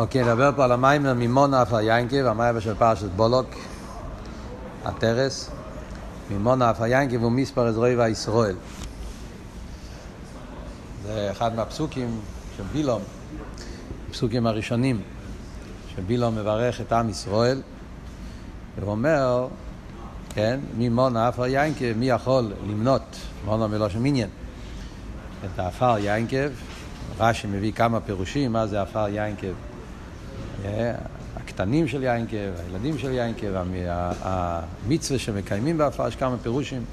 אוקיי, נדבר פה על המיימר ממונה אף היינקב, המיימר של פרשת בולוק, הטרס. ממונה אף היינקב הוא מספר והישראל. זה אחד מהפסוקים של בילום, הפסוקים הראשונים, שבילום מברך את עם ישראל, והוא אומר, כן, ממונה אף היינקב, מי יכול למנות, מונה מלושן מניין, את האפר יינקב, רש"י מביא כמה פירושים, מה זה עפר יינקב. הקטנים של יינקב, הילדים של יינקב, המצווה שמקיימים בעפר, יש כמה פירושים.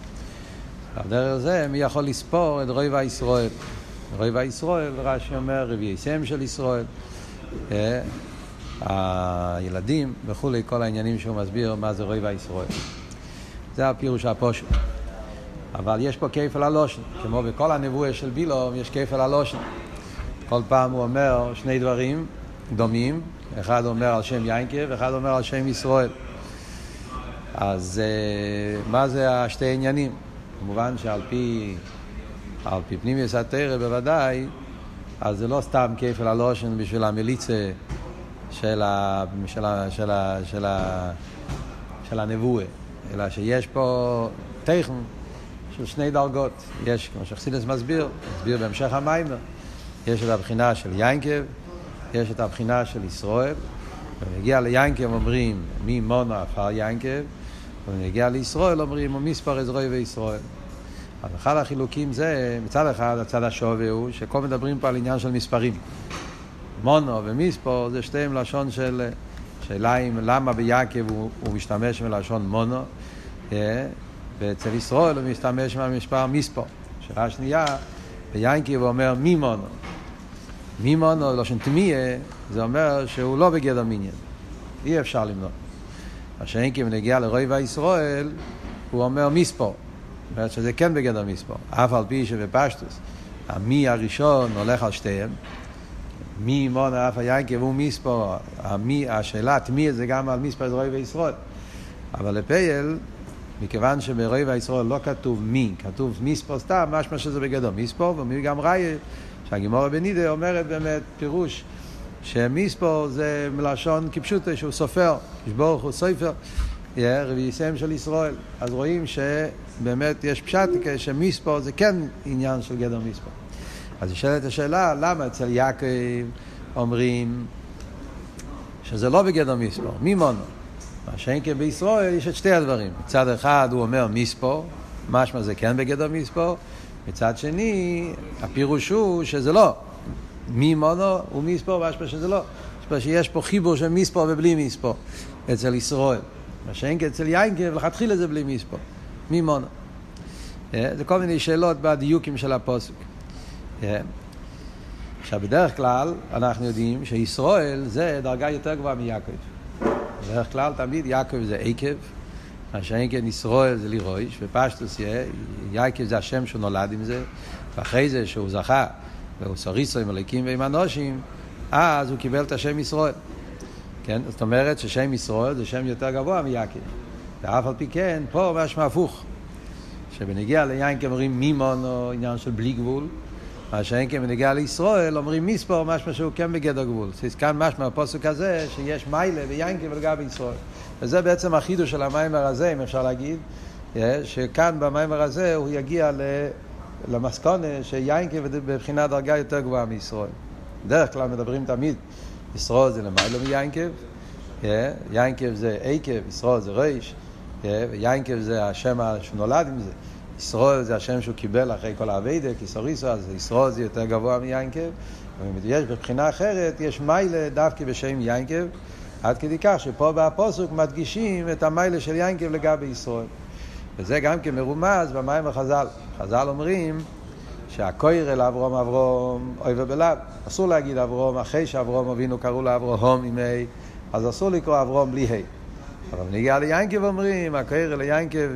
בדרך זה, מי יכול לספור את רוי וישראל? רוי וישראל, רש"י אומר, רביעי סם של ישראל. הילדים וכולי, כל העניינים שהוא מסביר מה זה רוי וישראל. זה הפירוש הפושט. אבל יש פה כפל הלושן, כמו בכל הנבואה של בילום יש כפל הלושן. כל פעם הוא אומר שני דברים דומים, אחד אומר על שם יינקב, אחד אומר על שם ישראל. אז מה זה השתי עניינים? כמובן שעל פי, על פי פנימיוס התרא בוודאי, אז זה לא סתם כפל הלושן בשביל המליצה של, ה, של, ה, של, ה, של, ה, של הנבואה, אלא שיש פה טכן של שני דרגות. יש, כמו שחסידס מסביר, מסביר בהמשך המיימר. יש את הבחינה של יינקב, יש את הבחינה של ישראל. כשנגיע ליינקב אומרים מי מונה עפר יינקב, וכשנגיע לישראל אומרים מספר עזרוי וישראל. אז אחד החילוקים זה, מצד אחד הצד השווה הוא שכל מדברים פה על עניין של מספרים. מונו ומספור זה שתיהם לשון של שאלה אם למה ביעקב הוא, הוא משתמש בלשון מונו ואצל ישראל הוא משתמש במספר מספור. שאלה שנייה, ביינקב הוא אומר מי מונו. מימון או לשון תמיה, זה אומר שהוא לא בגדר מיניאן. אי אפשר למנות. מה שאין כי בנגיע לרוי וישראל, הוא אומר מספור. זאת אומרת שזה כן בגדר מספור. אף על פי שבפשטוס, המי הראשון הולך על שתיהם. מי מון אף היינקב הוא מספור. המי, השאלה תמיה זה גם על מספר רוי וישראל. אבל לפייל, מכיוון שברוי וישראל לא כתוב מי, כתוב מספור סתם, משמע שזה בגדר מספור, ומי גם ראי. שהגימורה בנידה אומרת באמת פירוש שמיספור זה מלשון כפשוטו שהוא סופר, ישבורך הוא סופר, רבי סם של ישראל. אז רואים שבאמת יש פשט שמיספור זה כן עניין של גדר מיספור. אז נשאלת השאלה, למה אצל יעקב אומרים שזה לא בגדר מיספור? מי מונו? מה שאין כן בישראל יש את שתי הדברים. מצד אחד הוא אומר מיספור, משמע זה כן בגדר מיספור, מצד שני, הפירוש הוא שזה לא. מי מונו ומספור, משמע שזה לא. שיש פה חיבור של מספור ובלי מספור אצל ישראל. מה שאין אצל יינקב, לכתחילה זה בלי מספור. מי מונו. זה כל מיני שאלות בדיוקים של הפוסק. עכשיו, בדרך כלל אנחנו יודעים שישראל זה דרגה יותר גבוהה מיעקב. בדרך כלל תמיד יעקב זה עקב, מה כן ישראל זה לירויש, ופשטוס יעקב זה השם שהוא נולד עם זה, ואחרי זה שהוא זכה, והוא סוריסו עם הליקים ועם אנושים, אז הוא קיבל את השם ישראל. כן? זאת אומרת ששם ישראל זה שם יותר גבוה מיעקב. ואף על פי כן, פה משמע הפוך. שבנגיע ליין אומרים מימון או עניין של בלי גבול, מה שאין כן בנגיע לישראל אומרים מספור, משמע שהוא כן בגדר גבול. אז כאן משמע הפוסק הזה שיש מיילה ויינקב לגבי ישראל. וזה בעצם החידוש של המיימר הזה, אם אפשר להגיד, שכאן במיימר הזה הוא יגיע למסקונה שיינקב בבחינת דרגה יותר גבוהה מישראל. בדרך כלל מדברים תמיד, ישראל זה למיילו מיינקב, יינקב זה עקב, ישראל זה ריש, ויינקב זה השם שנולד עם זה. ישראל זה השם שהוא קיבל אחרי כל האביידה, כיסוריסו, אז ישראל זה יותר גבוה מיינקב. יש בבחינה אחרת, יש מיילה דווקא בשם יינקב, עד כדי כך שפה בפוסוק מדגישים את המיילה של יינקב לגבי ישראל. וזה גם כן מרומז במים החז"ל. חז"ל אומרים שהכויר אל אברום אברום אוי ובלאו. אסור להגיד אברום אחרי שאברום אבינו קראו לו אברום עם ה', אז אסור לקרוא אברום בלי ה'. אבל נגיע ליינקב אומרים, הכויר אל יינקב,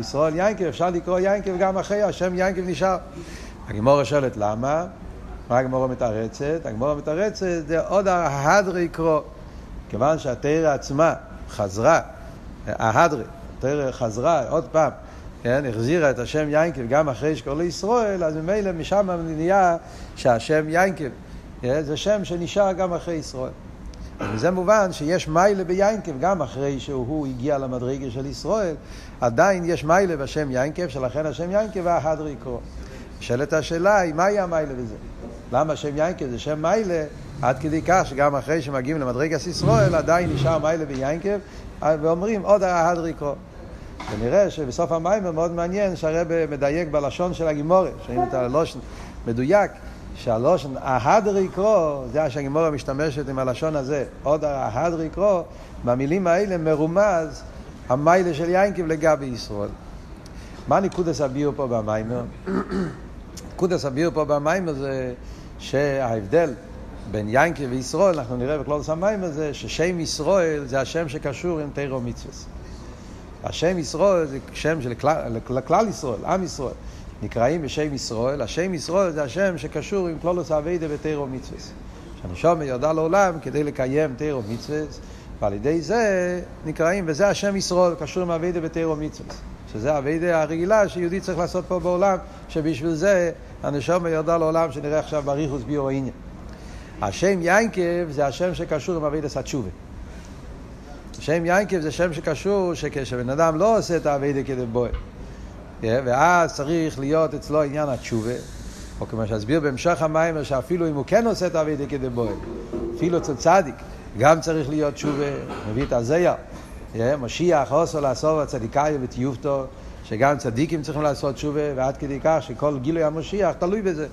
ישראל יינקב, אפשר לקרוא יינקב גם אחרי, השם יינקב נשאר. הגמורה שואלת למה? מה הגמורה מתרצת? הגמורה מתרצת זה עוד ההדרי קרוא. כיוון שהתרא עצמה חזרה, ההדרי, התרא חזרה עוד פעם, כן, החזירה את השם יינקב גם אחרי שקורא לישראל, אז ממילא משם נהיה שהשם יינקב זה שם שנשאר גם אחרי ישראל. וזה מובן שיש מיילה ביינקב, גם אחרי שהוא הגיע למדרגה של ישראל, עדיין יש מיילה בשם יינקב, שלכן השם יינקב ההדר יקרו. נשאלת השאלה היא, מהי המיילה בזה? למה השם יינקב זה שם מיילה, עד כדי כך שגם אחרי שמגיעים למדרגת ישראל, עדיין נשאר מיילה ביינקב, ואומרים עוד ההדר יקרו. ונראה שבסוף המים מאוד מעניין שהרב מדייק בלשון של הגימורת, שומעים את הלושן מדויק, שהלושן ההדר יקרו, זה שהגימורה משתמשת עם הלשון הזה, עוד ההדר יקרו, במילים האלה מרומז המיילה של יינקיב לגבי ישראל. מה נקודס הביאו פה במיימר? נקודס הביאו פה במיימר זה שההבדל בין יינקיב וישראל, אנחנו נראה בכלול המיימר זה ששם ישראל זה השם שקשור עם תירו מצווה. השם ישראל זה שם של כלל, כלל ישראל, עם ישראל. נקראים בשם ישראל, השם ישראל זה השם שקשור עם כלולוס אביידה ותירו מצווה. שהנשום ידע לעולם כדי לקיים תירו מצווה, ועל ידי זה נקראים, וזה השם ישראל, קשור עם אביידה ותירו מצווה. שזה אביידה הרגילה שיהודי צריך לעשות פה בעולם, שבשביל זה הנשום ידע לעולם שנראה עכשיו בריחוס ביור העניין. השם יינקב זה השם שקשור עם אביידה סתשובה. שם יינקב זה שם שקשור שכשבן אדם לא עושה את האביידה בועל. ואז צריך להיות אצלו עניין התשובה, או כמו שהסביר בהמשך המים, שאפילו אם הוא כן עושה את האביידה כדי בועל, אפילו אצל צדיק, גם צריך להיות תשובה, מביא את הזיה. משיח עושו לעשור הצדיקאי וטיובתו, שגם צדיקים צריכים לעשות תשובה, ועד כדי כך שכל גילוי המשיח תלוי בזה,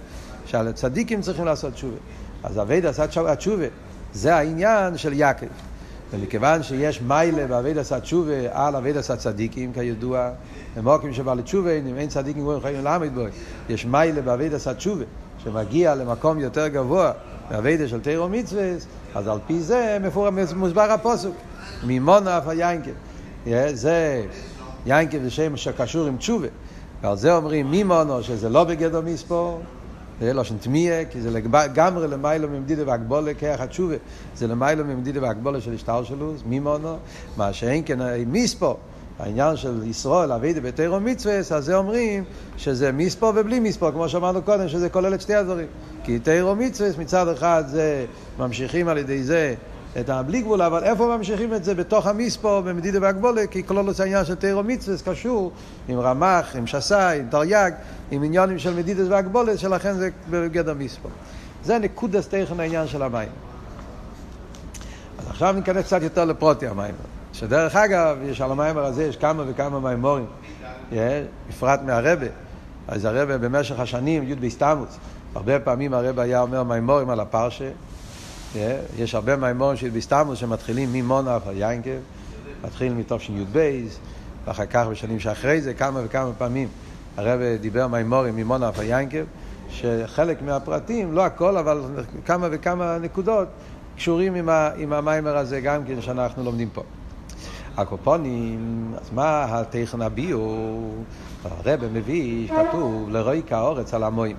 שהצדיקים צריכים לעשות תשובה. אז אביידה עשה התשובה, זה העניין של יעקב. ומכיוון שיש מיילה בעביד עשה תשובה על עביד עשה צדיקים, כידוע, במוקים שבא לתשובה, אם אין צדיקים גבוהים חיים ללמד בו, יש מיילה בעביד עשה תשובה, שמגיע למקום יותר גבוה, בעבידה של תירו מצווה, אז על פי זה מוסבר הפוסוק, ממון אף היינקב. זה, יינקב זה שם שקשור עם תשובה, ועל זה אומרים מימונו, שזה לא בגדר מספור, לא שנטמיה, כי זה לגמרי למיילו ממדידה והגבולה כיח התשובה, זה למיילו ממדידה והגבולה של השטר שלו, מימונו, מה שאין כן מספו, העניין של ישראל, אבידה בתירו מצווה, אז זה אומרים שזה מספו ובלי מספו, כמו שאמרנו קודם, שזה כולל את שתי הדברים. כי תירו מצווה מצד אחד זה ממשיכים על ידי זה את הבלי גבול, אבל איפה ממשיכים את זה? בתוך המספו, במדידה והגבולה, כי כל העניין של תירו מצווה קשור עם רמ"ח, עם שסאי, עם תרי"ג, עם עניונים של מדידס והגבולת, שלכן זה בגדר מספו. זה נקודס תכן העניין של המים. אז עכשיו ניכנס קצת יותר לפרוטי המים. שדרך אגב, יש על המים הזה, יש כמה וכמה מימורים, בפרט מהרבה. אז הרבה במשך השנים, י' בהסתמוס, הרבה פעמים הרבה היה אומר מימורים על הפרשה. יש הרבה מימורים של בהסתמוס שמתחילים ממונה עד יינקב, מתחילים מתוך י"ב, ואחר כך בשנים שאחרי זה, כמה וכמה פעמים. הרב דיבר מימורים ממונה אף היינקב, שחלק מהפרטים, לא הכל, אבל כמה וכמה נקודות קשורים עם, ה, עם המיימר הזה גם כן שאנחנו לומדים פה. הקופונים, אז מה הטכן הביאו? הרב מביא, כתוב, לרואי כאורץ על המוים.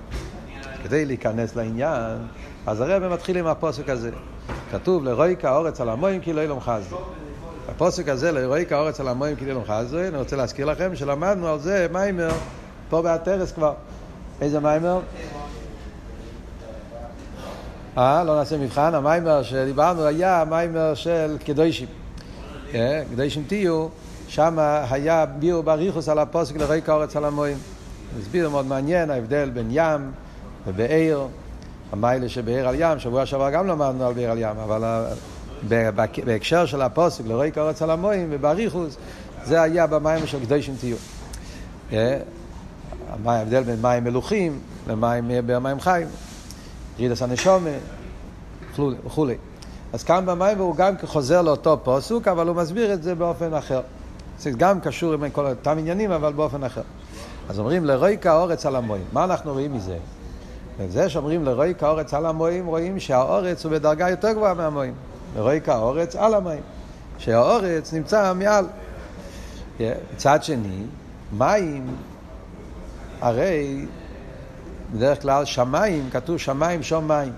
כדי להיכנס לעניין, אז הרב מתחיל עם הפוסק הזה. כתוב, לרואי כאורץ על המוים כי לא ילום חסדו. הפוסק הזה, לרואי כאורץ על המוים כי לא ילום חסדו, אני רוצה להזכיר לכם שלמדנו על זה מיימר פה בהתרס כבר. איזה מיימר? אה, לא נעשה מבחן, המיימר שדיברנו היה המיימר של קדושים. קדושים תהיו, שם היה ביור בריחוס על הפוסק לריקה אורץ על המוים. הסביר מאוד מעניין ההבדל בין ים ובעיר, המיילה שבעיר על ים, שבוע שעבר גם למדנו על בעיר על ים, אבל בהקשר של הפוסק לריקה אורץ על המוים ובריחוס, זה היה במיימר של קדושים תהיו. מה ההבדל בין מים מלוכים למים במים חיים, רידס הנשומה וכולי. אז כאן במים הוא גם חוזר לאותו פוסוק, אבל הוא מסביר את זה באופן אחר. זה גם קשור עם כל אותם עניינים, אבל באופן אחר. אז אומרים לרוי כאורץ על המוים. מה אנחנו רואים מזה? זה שאומרים לרוי כאורץ על המוים, רואים שהאורץ הוא בדרגה יותר גבוהה מהמוים. לרוי כאורץ על המים. שהאורץ נמצא מעל. מצד שני, מים הרי בדרך כלל שמיים, כתוב שמיים שום מים.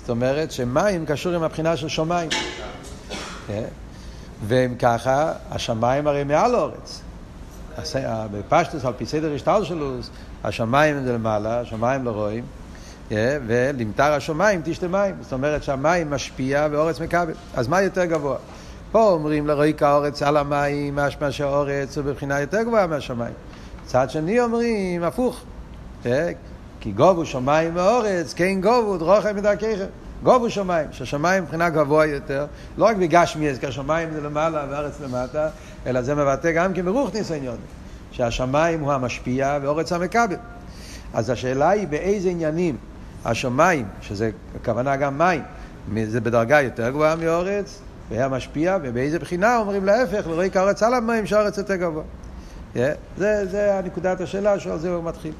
זאת אומרת שמים קשור עם הבחינה של שמיים. ואם ככה, השמיים הרי מעל האורץ. בפשטוס, על פי סדר השטר שלו, השמיים זה למעלה, השמיים לא רואים, ולמטר השמיים תשתה מים. זאת אומרת שהמים משפיע ואורץ מקבל. אז מה יותר גבוה? פה אומרים לרואי כאורץ על המים, משמע שהאורץ הוא בבחינה יותר גבוהה מהשמיים. צד שני אומרים הפוך. כי גובו שמיים ואורץ, כן גובו, דרוכם מדרככם. גובו שמיים, שהשמיים מבחינה גבוה יותר, לא רק בגשמי, כי השמיים זה למעלה והארץ למטה, אלא זה מבטא גם כן ברוך ניסיון, שהשמיים הוא המשפיע ואורץ המכבל. אז השאלה היא באיזה עניינים השמיים, שזה הכוונה גם מים, זה בדרגה יותר גבוהה מאורץ, והיה משפיע, ובאיזה בחינה אומרים להפך, לא כארץ על המים שהארץ יותר גבוה. Yeah, זה, זה הנקודת השאלה שעל זה הוא מתחיל.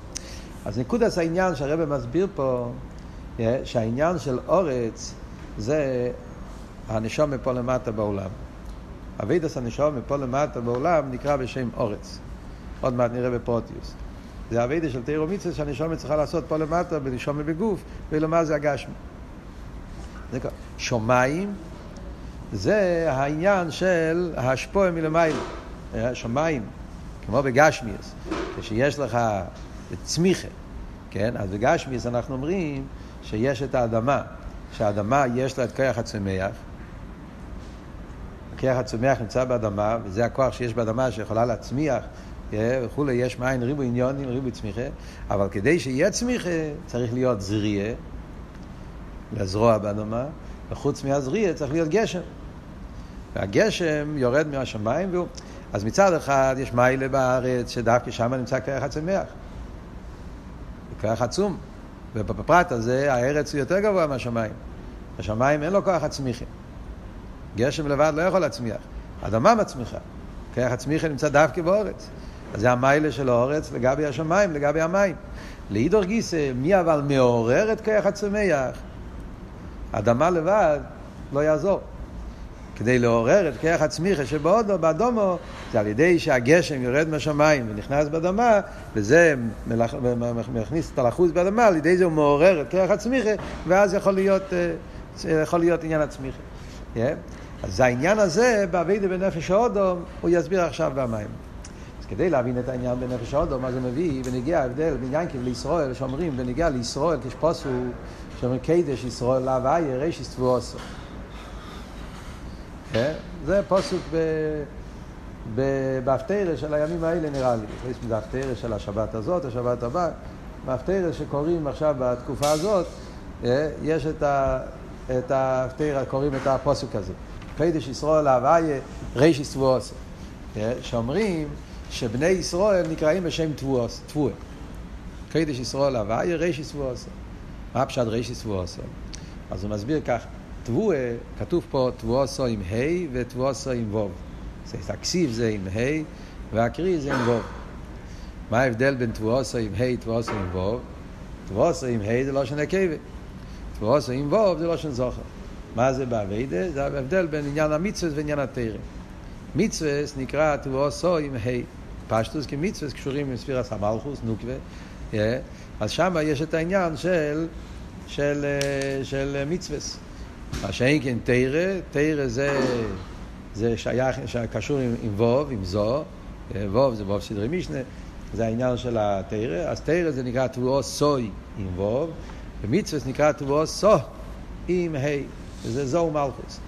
אז נקודת העניין שהרבא מסביר פה, yeah, שהעניין של אורץ זה הנשום מפה למטה בעולם. אבידס הנשום מפה למטה בעולם נקרא בשם אורץ. עוד מעט נראה בפרוטיוס. זה אבידס של תירו מצווה שהנשום צריכה לעשות פה למטה בנשום בגוף, ולמה זה הגשמי. שומיים זה העניין של ההשפועה מלמעלה. שמיים, כמו בגשמיאס, כשיש לך צמיחה, כן? אז בגשמיאס אנחנו אומרים שיש את האדמה, שהאדמה יש לה את כוח הצומח. הכוח הצומח נמצא באדמה, וזה הכוח שיש באדמה שיכולה להצמיח וכולי, יש מאין ריבו עניונים, ריבו צמיחה, אבל כדי שיהיה צמיחה צריך להיות זריה, לזרוע באדמה, וחוץ מהזריה צריך להיות גשם. והגשם יורד מהשמיים, והוא... אז מצד אחד יש מיילה בארץ, שדווקא שם נמצא כרך הצמח. כרך עצום. ובפרט הזה הארץ הוא יותר גבוה מהשמיים. השמיים אין לו כוח הצמיחה. גשם לבד לא יכול להצמיח. אדמה מצמיחה. כרך הצמיחה נמצא דווקא באורץ. זה המיילה של האורץ לגבי השמיים, לגבי המים. לאידור גיסא, מי אבל מעורר את כרך הצמח? אדמה לבד לא יעזור. כדי לעורר את כרך הצמיחה שבאודו, באדומו, זה על ידי שהגשם יורד מהשמיים ונכנס באדמה, וזה. מכניס את הלחוץ באדמה, על ידי זה הוא מעורר את כרך הצמיחה, ואז יכול להיות, אה, יכול להיות עניין הצמיחה. Yeah. אז העניין הזה, באביידה בנפש האודו, הוא יסביר עכשיו במים. כדי להבין את העניין בנפש האודו, מה זה מביא, ונגיע ההבדל בין ינקב לישראל, שאומרים, ונגיע לישראל, כשפוסו, שאומרים קדש ישראל להוויה, רישיס תבואסו. כן? זה פוסוק בהפטרה של הימים האלה נראה לי. יש מזה הפטרה של השבת הזאת, השבת הבאה. בהפטרה שקוראים עכשיו בתקופה הזאת, אה, יש את ההפטרה, קוראים את הפוסוק הזה. קדש ישראל הוויה ריש תבואס. אה, שאומרים שבני ישראל נקראים בשם תבואה. קדש ישראל הוויה ריש תבואס. מה פשט ריש תבואס? אז הוא מסביר ככה. תבואה, כתוב פה תבואסו עם ה' ותבואסו עם ו'. הכסיב זה עם ה' והקריא זה עם ו'. מה ההבדל בין תבואסו עם ה' תבואסו עם ו'? תבואסו עם ה' זה לא שנה קייבת. תבואסו עם ו' זה לא שנה זוכר. מה זה באביידה? זה ההבדל בין עניין המצווה ועניין התרם. מצווה נקרא תבואסו עם ה'. פשטוס כי מצווה קשורים עם ספירס המלכוס, נוקווה. אז שם יש את העניין של, של, של, של מצווה. מה שאין כן תרא, תרא זה, זה שייך, קשור עם, עם ווב, עם זו, ווב זה ווב סדרי משנה, זה העניין של התרא, אז תרא זה נקרא תבואו סוי עם ווב, ומצווה נקרא תבואו סו עם ה', וזה זו ומלכוס.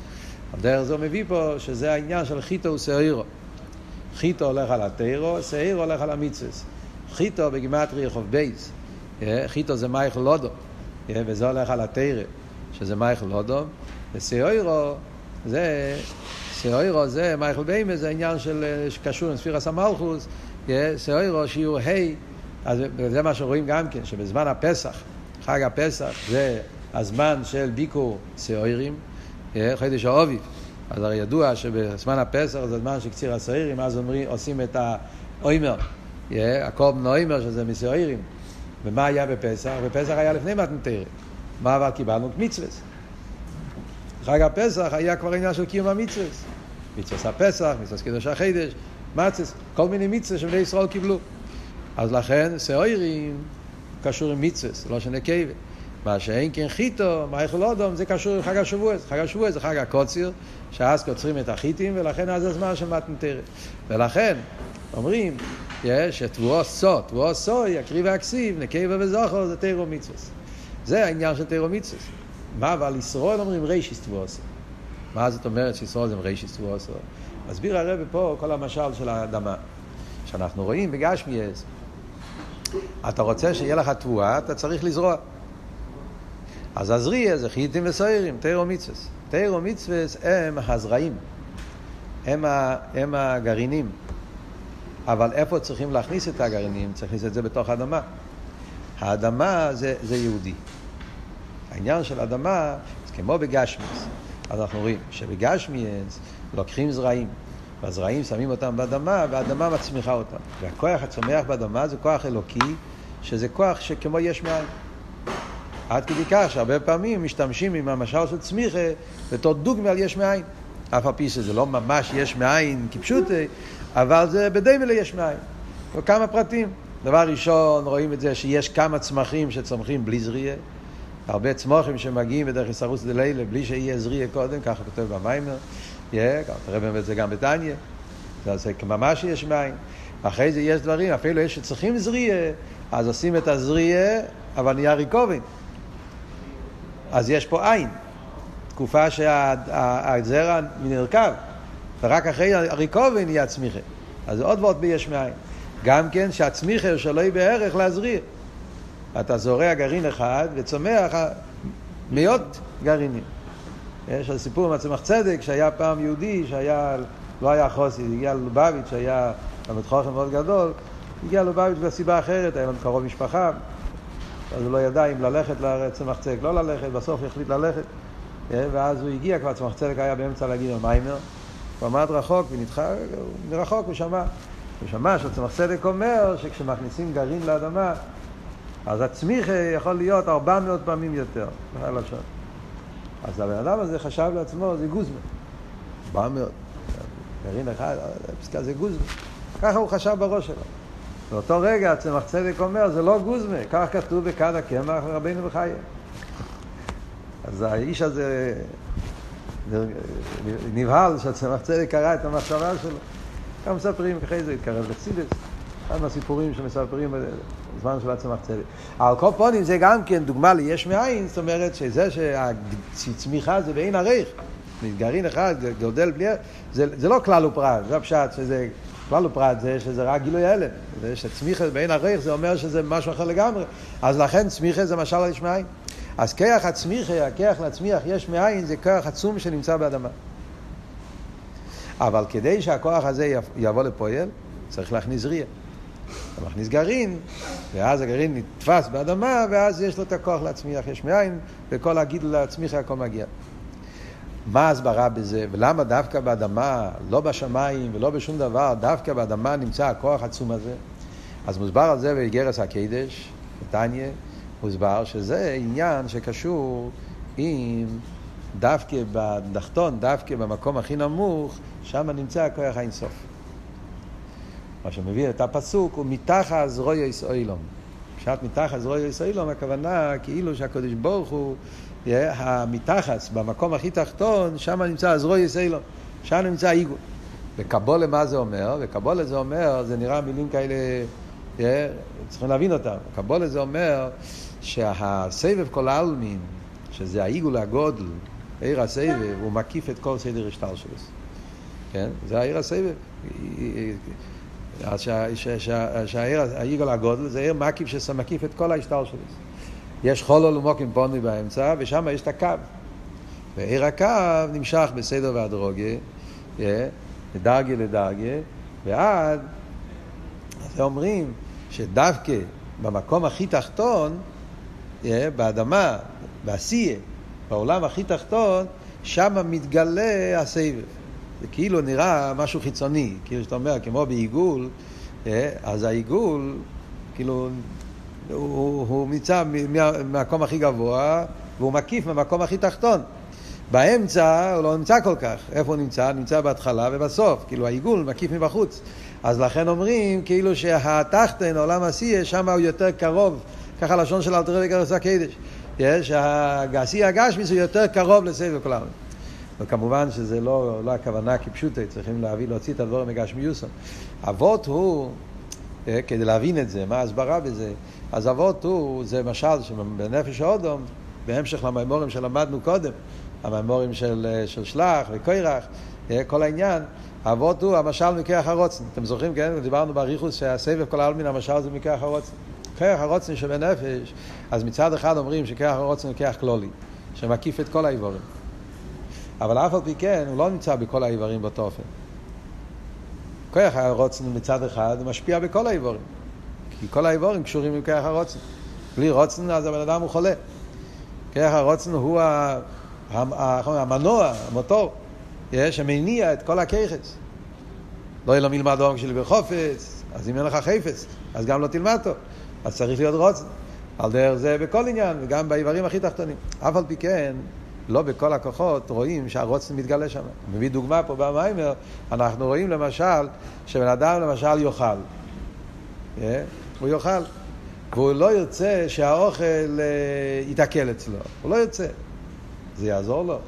הדרך זו מביא פה שזה העניין של חיטו ושעירו. חיטו הולך על התרא, שעירו הולך על המצווה. חיטו בגימטרי רחוב בייס, חיטו זה מייכל לודו, וזה הולך על התרא. שזה מייכל לודום, וסיוירו זה, סיוירו זה, מייכל ביימה זה עניין של, שקשור עם ספירס המלכוס, סיוירו שיעור ה', אז זה מה שרואים גם כן, שבזמן הפסח, חג הפסח, זה הזמן של ביקור סיוירים, חידש האוביב. אז הרי ידוע שבזמן הפסח זה הזמן של קציר הסוירים, אז אומרים, עושים את האוימר, הקורבן האוימר שזה מסיוירים. ומה היה בפסח? בפסח היה לפני מתנתרת. מה אבל קיבלנו? מצווה. חג הפסח היה כבר עניין של קיום המצווה. מצווה הפסח, מצווה קידוש החידש, מצווה, כל מיני מצווה שבני ישראל קיבלו. אז לכן סעוירים קשור עם מצווה, לא שנקבה. מה שאין כן חיטו, מה יכול אודום, זה קשור עם חג השבוע. חג השבוע זה חג הקוציר, שאז קוצרים את החיטים, ולכן אז הזמן של מתנתרת. ולכן, אומרים, יש את תבואו סו, תבואו סו, יקריב והכסיב, נקבה וזוכר, זה תירו מצווה. זה העניין של תירו מצווה. מה אבל ישראל אומרים רישיס תבואסו? מה זאת אומרת שישראל זה רישיס תבואסו? מסביר הרב פה כל המשל של האדמה. שאנחנו רואים בגשמיאס, אתה רוצה שיהיה לך תבואה, אתה צריך לזרוע. אז הזריע זה חיטים וסוירים, תירו מצווה. תירו מצווה הם הזרעים, הם, ה, הם הגרעינים. אבל איפה צריכים להכניס את הגרעינים? צריך להכניס את זה בתוך האדמה. האדמה זה, זה יהודי. העניין של אדמה, זה כמו בגשמיאס. אז אנחנו רואים שבגשמיאס לוקחים זרעים, והזרעים שמים אותם באדמה, והאדמה מצמיחה אותם. והכוח הצומח באדמה זה כוח אלוקי, שזה כוח שכמו יש מאין. עד כדי כך שהרבה פעמים משתמשים עם המשל של צמיחה בתור דוגמא על יש מאין. אף על פי שזה לא ממש יש מאין כפשוטי, אבל זה בדומה ליש מאין. וכמה פרטים. דבר ראשון, רואים את זה שיש כמה צמחים שצומחים בלי זריעה. הרבה צמוחים שמגיעים בדרך יסרוס דלילה בלי שיהיה זריעה קודם, ככה כותב במיימר. תראה באמת זה גם בתניא. זה ממש יש מים. אחרי זה יש דברים, אפילו יש שצריכים זריעה, אז עושים את הזריעה, אבל נהיה ריקובין. אז יש פה עין. תקופה שהזרע נרכב, ורק אחרי הריקובין נהיה צמיחה. אז עוד ועוד ביש מאין. גם כן שהצמיחה שלא יהיה בערך להזריע. אתה זורע גרעין אחד וצומח מאות גרעינים. יש סיפור עם הצמח צדק שהיה פעם יהודי שהיה, לא היה חוסי, הגיע ללובביץ' שהיה תלמיד חוכם מאוד גדול, הגיע ללובביץ' בסיבה אחרת, היה לנו קרוב משפחה, אז הוא לא ידע אם ללכת לצמח צדק, לא ללכת, בסוף החליט ללכת, כן, ואז הוא הגיע, כבר צמח צדק היה באמצע להגיד על מיימר, הוא עמד רחוק ונדחה, מרחוק הוא שמע, הוא שמע שצמח צדק אומר שכשמכניסים גרעין לאדמה אז הצמיחה יכול להיות 400 פעמים יותר. אז הבן אדם הזה חשב לעצמו, זה גוזמן. 400. גרעין אחד, פסקה זה גוזמן. ככה הוא חשב בראש שלו. באותו רגע הצמח צדק אומר, זה לא גוזמה, כך כתוב בכד הקמח רבינו בחיים. אז האיש הזה נבהל שהצמח צדק קרא את המחשבה שלו. גם מספרים, אחרי זה התקרב לחסידס. אחד מהסיפורים שמספרים בזמן של הצמח צדק. על כל פונים זה גם כן דוגמה ליש מאין, זאת אומרת שזה שהצמיחה זה בעין עריך, גרעין אחד גודל בלי... זה, זה לא כלל ופרט, זה הפשט שזה... כלל ופרט זה שזה רק גילוי הלם. זה שצמיחה בעין עריך זה אומר שזה משהו אחר לגמרי. אז לכן צמיחה זה משל על יש מאין. אז כיח הצמיחה, הכיח להצמיח יש מאין, זה כיח עצום שנמצא באדמה. אבל כדי שהכוח הזה יבוא לפועל, צריך להכניס ריאה. אתה מכניס גרעין, ואז הגרעין נתפס באדמה, ואז יש לו את הכוח להצמיח יש מאין, וכל הגידול להצמיח הכל מגיע. מה ההסברה בזה, ולמה דווקא באדמה, לא בשמיים ולא בשום דבר, דווקא באדמה נמצא הכוח העצום הזה? אז מוסבר על זה באיגרס הקדש, נתניה, מוסבר שזה עניין שקשור עם דווקא בתחתון, דווקא במקום הכי נמוך, שם נמצא הכוח האינסוף. מה שמביא את הפסוק הוא מתחת זרועי אילום. פשט מתחת זרועי אילום, הכוונה כאילו שהקדוש ברוך הוא, המתחת, במקום הכי תחתון, שם נמצא הזרועי אילום. שם נמצא העיגול. וקבולה מה זה אומר? וקבולה זה אומר, זה נראה מילים כאלה, צריכים להבין אותם. קבולה זה אומר שהסבב כל העלמין, שזה העיגול הגודל, עיר הסבב, הוא מקיף את כל סדר השטר שלו. כן? זה העיר הסבב. אז שהעיגול הגודל זה עיר מקיף שמקיף את כל ההשטר שלו. יש חולו ומוקים פוני באמצע, ושם יש את הקו. ועיר הקו נמשך בסדר והדרוגה, לדרגה לדרגה, ועד, אז אומרים שדווקא במקום הכי תחתון, באדמה, בעשייה, בעולם הכי תחתון, שם מתגלה הסבב. זה כאילו נראה משהו חיצוני, כאילו שאתה אומר, כמו בעיגול, אז העיגול, כאילו, הוא, הוא מהמקום הכי גבוה, והוא מקיף מהמקום הכי תחתון. באמצע הוא לא נמצא כל כך. איפה הוא נמצא? נמצא בהתחלה ובסוף. כאילו העיגול מקיף מבחוץ. אז לכן אומרים כאילו שהתחתן, עולם עשייה, שם הוא יותר קרוב, ככה לשון של אלתר רבי גרס הקדש. שהעשייה הגשמיס הוא יותר קרוב לסבב כל. וכמובן שזה לא, לא הכוונה כפשוטה, צריכים להביא, להוציא את הדברים מגשמיוסון. אבות הוא כדי להבין את זה, מה ההסברה בזה. אז אבות הוא, זה משל שבנפש האודום, בהמשך למימורים שלמדנו קודם, המימורים של, של שלח וקוירח, כל העניין, אבות הוא המשל מכרך הרוצן. אתם זוכרים, כן? דיברנו באריכוס שהסבב כל העלמין, המשל זה מכרך הרוצן. כרך הרוצן שבנפש, אז מצד אחד אומרים שכרך הרוצן הוא כרך כלולי, שמקיף את כל האיבורים. אבל אף על פי כן, הוא לא נמצא בכל האיברים באותו אופן. כרך הרוצן מצד אחד הוא משפיע בכל האיבורים. כי כל האיבורים קשורים עם כרך הרוצן. בלי רוצן אז הבן אדם הוא חולה. כרך הרוצן הוא המנוע, המוטור, שמניע את כל הכיכס. לא יהיה לו מלמד עומק שלי בחופץ, אז אם אין לך חפץ, אז גם לא תלמד טוב. אז צריך להיות רוצן. על דרך זה בכל עניין, וגם באיברים הכי תחתונים. אף על פי כן, לא בכל הכוחות רואים שהרוצן מתגלה שם. מביא דוגמה פה במיימר, אנחנו רואים למשל, שבן אדם למשל יאכל. Yeah, הוא יאכל. והוא לא ירצה שהאוכל uh, יתעכל אצלו. הוא לא ירצה. זה יעזור לו.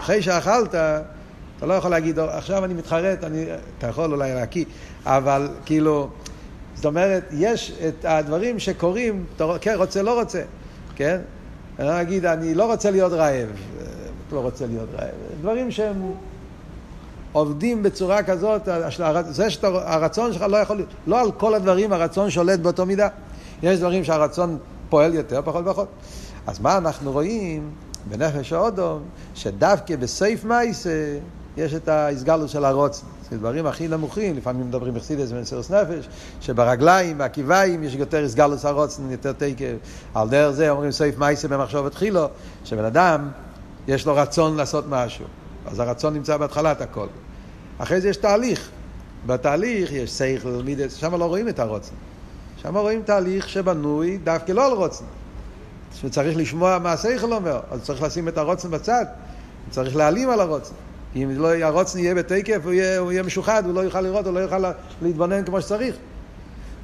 אחרי שאכלת, אתה לא יכול להגיד, עכשיו אני מתחרט, אני, אתה יכול אולי להקיא, אבל כאילו, זאת אומרת, יש את הדברים שקורים, אתה כן, רוצה, לא רוצה, כן? אני לא אגיד, אני לא רוצה להיות רעב, לא רוצה להיות רעב, דברים שהם עובדים בצורה כזאת, זה שהרצון שלך לא יכול לא על כל הדברים הרצון שולט באותו מידה, יש דברים שהרצון פועל יותר, פחות ופחות. אז מה אנחנו רואים בנפש האודום, שדווקא בסייף מייסה יש את ההסגלות של הרוצן. זה דברים הכי נמוכים, לפעמים מדברים בחסידס ומסירוס נפש, שברגליים, בעקיביים, יש יותר הסגלוס הרוצן, יותר תקף. על דרך זה אומרים סעיף מייסה במחשבת חילו, שבן אדם, יש לו רצון לעשות משהו. אז הרצון נמצא בהתחלת הכל. אחרי זה יש תהליך. בתהליך יש סייכל, מידס, שם לא רואים את הרוצן. שם רואים תהליך שבנוי דווקא לא על רוצן. שצריך לשמוע מה הסייכל אומר, אז צריך לשים את הרוצן בצד. צריך להעלים על הרוצן. אם לא, הרוצן יהיה בתקף, הוא יהיה, הוא יהיה משוחד, הוא לא יוכל לראות, הוא לא יוכל להתבונן כמו שצריך.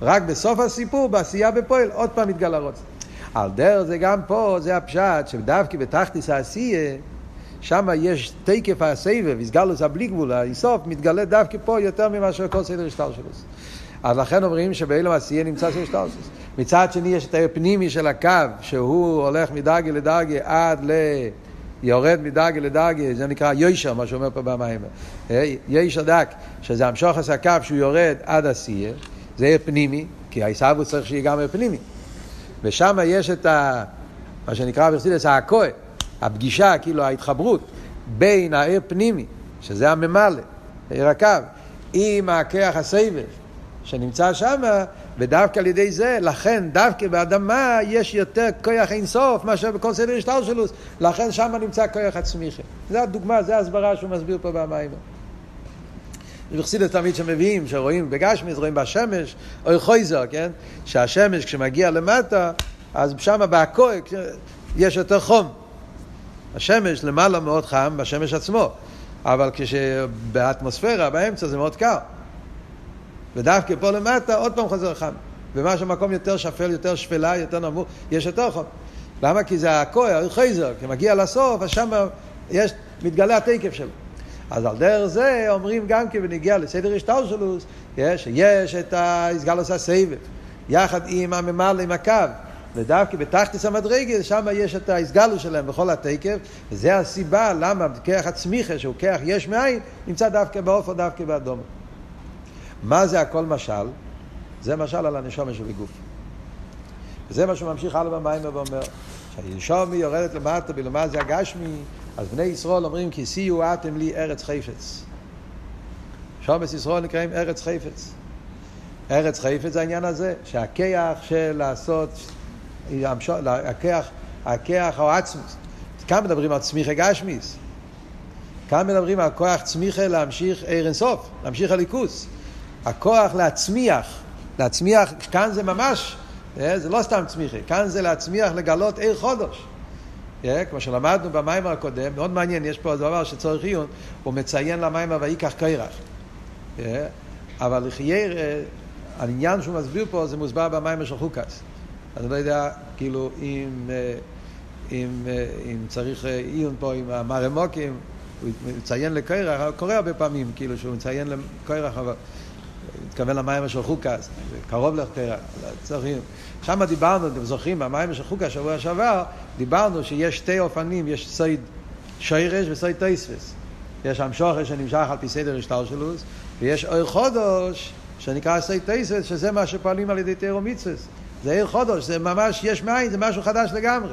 רק בסוף הסיפור, בעשייה בפועל, עוד פעם מתגלה הרוצן. על דרך זה גם פה, זה הפשט, שדווקא בתחתיס העשייה, שם יש תקף הסבב, הסגלוס הבלי גבול, האיסוף, מתגלה דווקא פה יותר ממה שכל סדר השטר שלו. אז לכן אומרים שבאילם עשייה נמצא של השטלסוס. מצד שני יש את הפנימי של הקו, שהוא הולך מדרגה לדרגה עד ל... יורד מדרגה לדרגה, זה נקרא יוישר, מה שאומר פה במים. אה, יוישר דק, שזה המשוך עשה קו שהוא יורד עד הסייה, זה יהיה פנימי, כי העיסאוו צריך שיהיה גם פנימי. ושם יש את ה... מה שנקרא ברסידס הכהן, הפגישה, כאילו ההתחברות בין העיר פנימי, שזה הממלא, עיר הקו, עם הכח הסבב שנמצא שם, ודווקא על ידי זה, לכן דווקא באדמה יש יותר כוח אינסוף מאשר בכל סדר השטר שלו, לכן שם נמצא כוח הצמיחה. זו הדוגמה, זו ההסברה שהוא מסביר פה במים. בחסידות תמיד שמביאים, שרואים בגשמיס, רואים בשמש, או חויזר, כן? שהשמש כשמגיע למטה, אז שם בהכוי יש יותר חום. השמש למעלה מאוד חם בשמש עצמו, אבל כשבאטמוספירה, באמצע זה מאוד קר. ודווקא פה למטה עוד פעם חוזר חם. ומה שמקום יותר שפל, יותר שפלה, יותר נמוך, יש יותר חום. למה? כי זה הכוי, חייזר, כי מגיע לסוף, אז שם יש, מתגלה התקף שלו. אז על דרך זה אומרים גם כי בנגיע לסדר השטלשלוס, יש, יש את הסגלוס הסבב, יחד עם הממלא, עם הקו. ודווקא בתחתיס המדרגל, שם יש את ההסגלוס שלהם בכל התקף, וזה הסיבה למה כרך הצמיחה, שהוא כרך יש מאין, נמצא דווקא באופן, דווקא באדום. מה זה הכל משל? זה משל על הנשומה שבגוף. וזה מה שהוא ממשיך הלאה במים ואומר, שהנשומי יורדת למטה, בלמה זה הגשמי, אז בני ישראל אומרים כי שיהיו אתם לי ארץ חפץ. שומס ישראל נקראים ארץ חפץ. ארץ חפץ זה העניין הזה, שהכיח של לעשות, הכיח, הכיח או עצמוס. כאן מדברים על צמיחה גשמיס. כאן מדברים על כוח צמיחה להמשיך ער אינסוף, להמשיך הליכוס. הכוח להצמיח, להצמיח, כאן זה ממש, אה, זה לא סתם צמיחה, כאן זה להצמיח, לגלות עיר חודש. אה, כמו שלמדנו במיימר הקודם, מאוד מעניין, יש פה דבר שצריך עיון, הוא מציין למיימר ויקח קרח. אה, אבל לחייר, העניין שהוא מסביר פה זה מוסבר במיימר של חוקס. אני לא יודע, כאילו, אם, אם, אם צריך עיון פה עם המרמוקים, הוא מציין לקרח, קורה הרבה פעמים, כאילו, שהוא מציין לקרח, אבל... מתכוון למים של חוקס, קרוב לתרא, צריכים. שם דיברנו, אתם זוכרים, במים של חוקס שבוע שעבר, דיברנו שיש שתי אופנים, יש סייד שיירש וסייד טייספס. יש שם שוחר שנמשך על פי סדר השטלשלוס, ויש אור חודש שנקרא סייד טייספס, שזה מה שפועלים על ידי תירו. זה עיר חודש, זה ממש יש מאין, זה משהו חדש לגמרי.